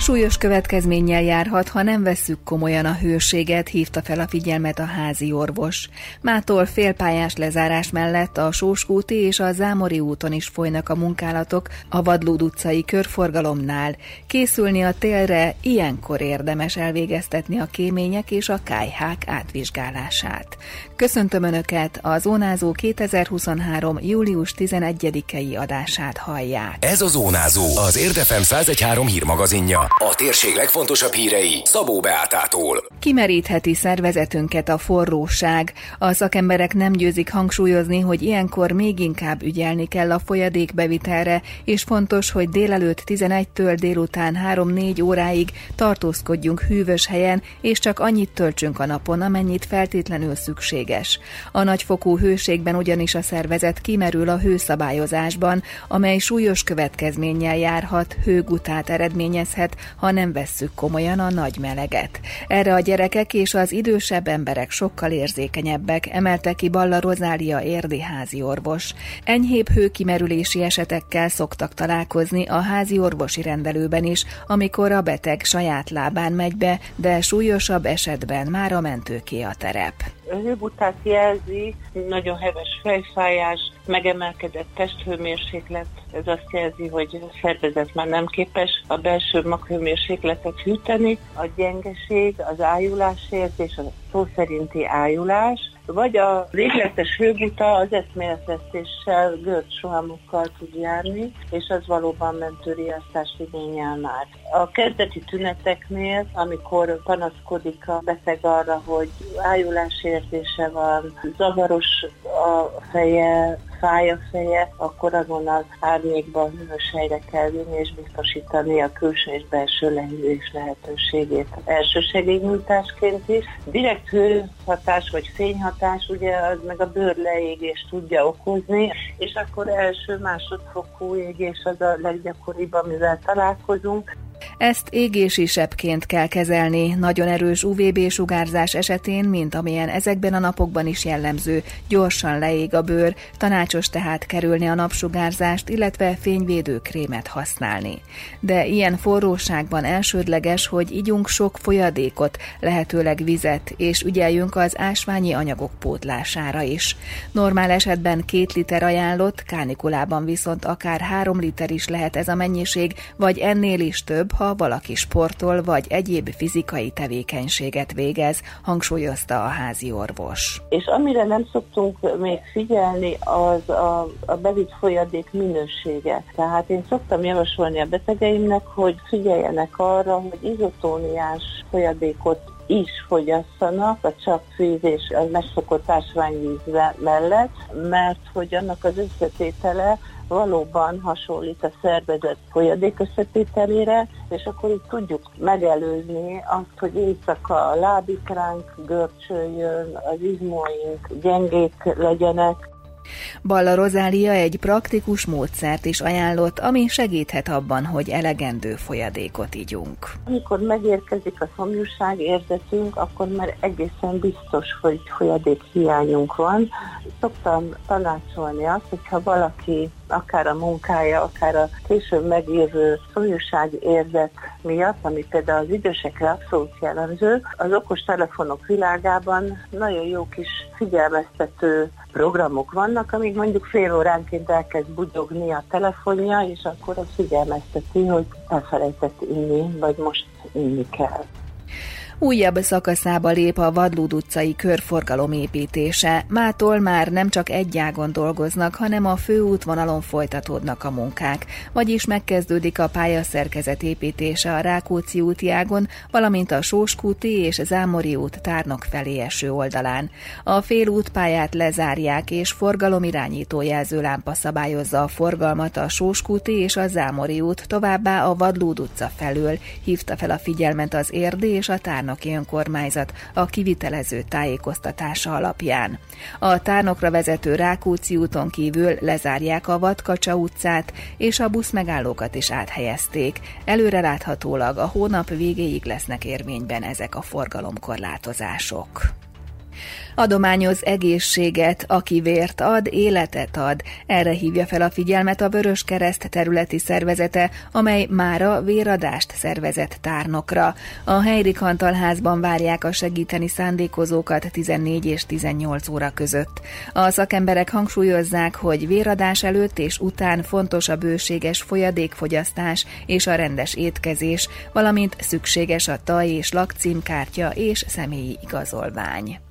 Súlyos következménnyel járhat, ha nem vesszük komolyan a hőséget, hívta fel a figyelmet a házi orvos. Mától félpályás lezárás mellett a Sóskúti és a Zámori úton is folynak a munkálatok a Vadlód utcai körforgalomnál. Készülni a télre ilyenkor érdemes elvégeztetni a kémények és a kájhák átvizsgálását. Köszöntöm Önöket, a Zónázó 2023. július 11-i adását hallják. Ez a Zónázó, az Érdefem 113 hírmagazinja. A térség legfontosabb hírei Szabó Beátától. Kimerítheti szervezetünket a forróság. A szakemberek nem győzik hangsúlyozni, hogy ilyenkor még inkább ügyelni kell a folyadékbevitelre, és fontos, hogy délelőtt 11-től délután 3-4 óráig tartózkodjunk hűvös helyen, és csak annyit töltsünk a napon, amennyit feltétlenül szükséges. A nagyfokú hőségben ugyanis a szervezet kimerül a hőszabályozásban, amely súlyos következménnyel járhat, hőgutát eredményezhet, ha nem vesszük komolyan a nagy meleget. Erre a gyerekek és az idősebb emberek sokkal érzékenyebbek, emelte ki Balla Rozália érdi házi orvos. Enyhébb hőkimerülési esetekkel szoktak találkozni a házi orvosi rendelőben is, amikor a beteg saját lábán megy be, de súlyosabb esetben már a mentőké a terep hőbutát jelzi, nagyon heves fejfájás, megemelkedett testhőmérséklet, ez azt jelzi, hogy a szervezet már nem képes a belső maghőmérsékletet hűteni, a gyengeség, az ájulásérzés, a szó szerinti ájulás, vagy a végletes hőbuta az eszméletvesztéssel, görcsrohamokkal tud járni, és az valóban mentőriasztást igényel már. A kezdeti tüneteknél, amikor panaszkodik a beteg arra, hogy ájulásérzése van, zavaros a feje, fáj a feje, akkor azonnal árnyékban hűvös helyre kell vinni és biztosítani a külső és belső lehűlés lehetőségét. Elsősegélynyújtásként is. Direkt hőhatás vagy fényhatás, ugye az meg a bőr leégést tudja okozni, és akkor első másodfokú égés az a leggyakoribb, amivel találkozunk. Ezt égési sebként kell kezelni, nagyon erős UVB-sugárzás esetén, mint amilyen ezekben a napokban is jellemző, gyorsan leég a bőr, tanácsos tehát kerülni a napsugárzást, illetve fényvédő krémet használni. De ilyen forróságban elsődleges, hogy igyunk sok folyadékot, lehetőleg vizet, és ügyeljünk az ásványi anyagok pótlására is. Normál esetben két liter ajánlott, kánikulában viszont akár három liter is lehet ez a mennyiség, vagy ennél is több, ha valaki sportol vagy egyéb fizikai tevékenységet végez, hangsúlyozta a házi orvos. És amire nem szoktunk még figyelni, az a, a bevitt folyadék minősége. Tehát én szoktam javasolni a betegeimnek, hogy figyeljenek arra, hogy izotóniás folyadékot is fogyasszanak a csak fűzés a megszokott ásványvíz mellett, mert hogy annak az összetétele valóban hasonlít a szervezet folyadék összetételére, és akkor itt tudjuk megelőzni azt, hogy éjszaka a lábikránk görcsöljön, az izmóink gyengék legyenek, Balla Rozália egy praktikus módszert is ajánlott, ami segíthet abban, hogy elegendő folyadékot igyunk. Amikor megérkezik a szomjúság érzetünk, akkor már egészen biztos, hogy folyadék hiányunk van. Szoktam tanácsolni azt, hogyha valaki akár a munkája, akár a később megérvő szomjúság érzet miatt, ami például az idősekre abszolút jellemző, az okos telefonok világában nagyon jó kis figyelmeztető programok vannak, amíg mondjuk fél óránként elkezd bugyogni a telefonja, és akkor az figyelmezteti, hogy elfelejtett inni, vagy most inni kell. Újabb szakaszába lép a Vadlúd utcai körforgalom építése. Mától már nem csak egy ágon dolgoznak, hanem a főútvonalon folytatódnak a munkák. Vagyis megkezdődik a pályaszerkezet építése a Rákóczi úti ágon, valamint a Sóskúti és Zámori út tárnok felé eső oldalán. A félútpályát lezárják, és forgalomirányító jelzőlámpa szabályozza a forgalmat a Sóskúti és a Zámori út, továbbá a Vadlúd utca felől, hívta fel a figyelmet az érdi és a tárnok tárnoki önkormányzat a kivitelező tájékoztatása alapján. A tárnokra vezető Rákóczi úton kívül lezárják a Vadkacsa utcát, és a buszmegállókat is áthelyezték. Előreláthatólag a hónap végéig lesznek érvényben ezek a forgalomkorlátozások. Adományoz egészséget, aki vért ad, életet ad. Erre hívja fel a figyelmet a Vörös Kereszt területi szervezete, amely mára véradást szervezett tárnokra. A Helyri Kantalházban várják a segíteni szándékozókat 14 és 18 óra között. A szakemberek hangsúlyozzák, hogy véradás előtt és után fontos a bőséges folyadékfogyasztás és a rendes étkezés, valamint szükséges a taj és lakcímkártya és személyi igazolvány.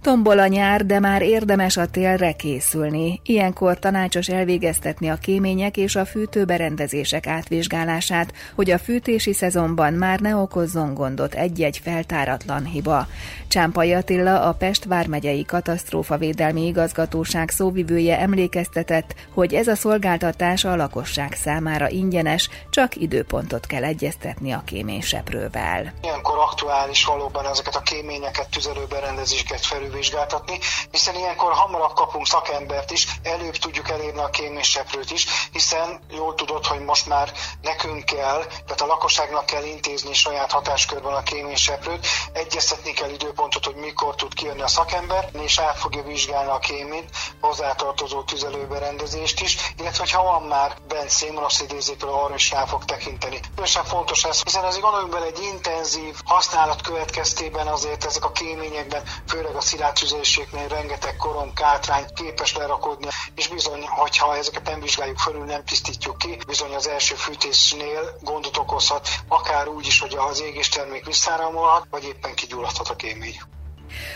Tombol a nyár, de már érdemes a télre készülni. Ilyenkor tanácsos elvégeztetni a kémények és a fűtőberendezések átvizsgálását, hogy a fűtési szezonban már ne okozzon gondot egy-egy feltáratlan hiba. Csámpai Attila, a Pest vármegyei katasztrófavédelmi igazgatóság szóvivője emlékeztetett, hogy ez a szolgáltatás a lakosság számára ingyenes, csak időpontot kell egyeztetni a kéményseprővel. Ilyenkor aktuális valóban ezeket a kéményeket, tüzelőberendezéseket felülvizsgáltatni, hiszen ilyenkor hamarabb kapunk szakembert is, előbb tudjuk elérni a kéményseprőt is, hiszen jól tudod, hogy most már nekünk kell, tehát a lakosságnak kell intézni saját hatáskörben a kéményseprőt, egyeztetni kell időpontot, hogy mikor tud kijönni a szakember, és át fogja vizsgálni a kéményt, hozzátartozó tüzelőberendezést is, illetve ha van már bent szénmonoxidérzékelő, arra is rá fog tekinteni. Különösen fontos ez, hiszen azért gondoljunk bele egy intenzív használat következtében azért ezek a kéményekben, főleg a szilárd tüzelőségnél rengeteg korom, kátrány képes lerakodni, és bizony, hogyha ezeket nem vizsgáljuk felül, nem tisztítjuk ki, bizony az első fűtésnél gondot okozhat, akár úgy is, hogy az égéstermék visszáramolhat, vagy éppen kigyulladhat a kémény.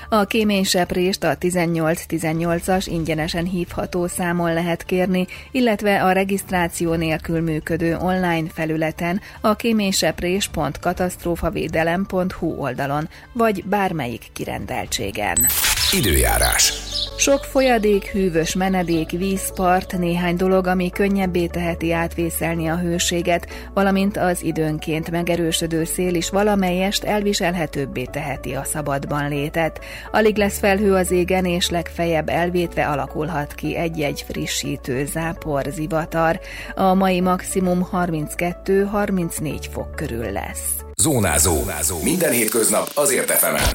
A kéményseprést a 1818-as ingyenesen hívható számon lehet kérni, illetve a regisztráció nélkül működő online felületen a kéményseprés.katasztrófavédelem.hu oldalon, vagy bármelyik kirendeltségen. Időjárás. Sok folyadék, hűvös menedék, vízpart, néhány dolog, ami könnyebbé teheti átvészelni a hőséget, valamint az időnként megerősödő szél is valamelyest elviselhetőbbé teheti a szabadban létet. Alig lesz felhő az égen, és legfeljebb elvétve alakulhat ki egy-egy frissítő zápor, zivatar. A mai maximum 32-34 fok körül lesz. Zónázó. Zónázó. Minden hétköznap azért efemen.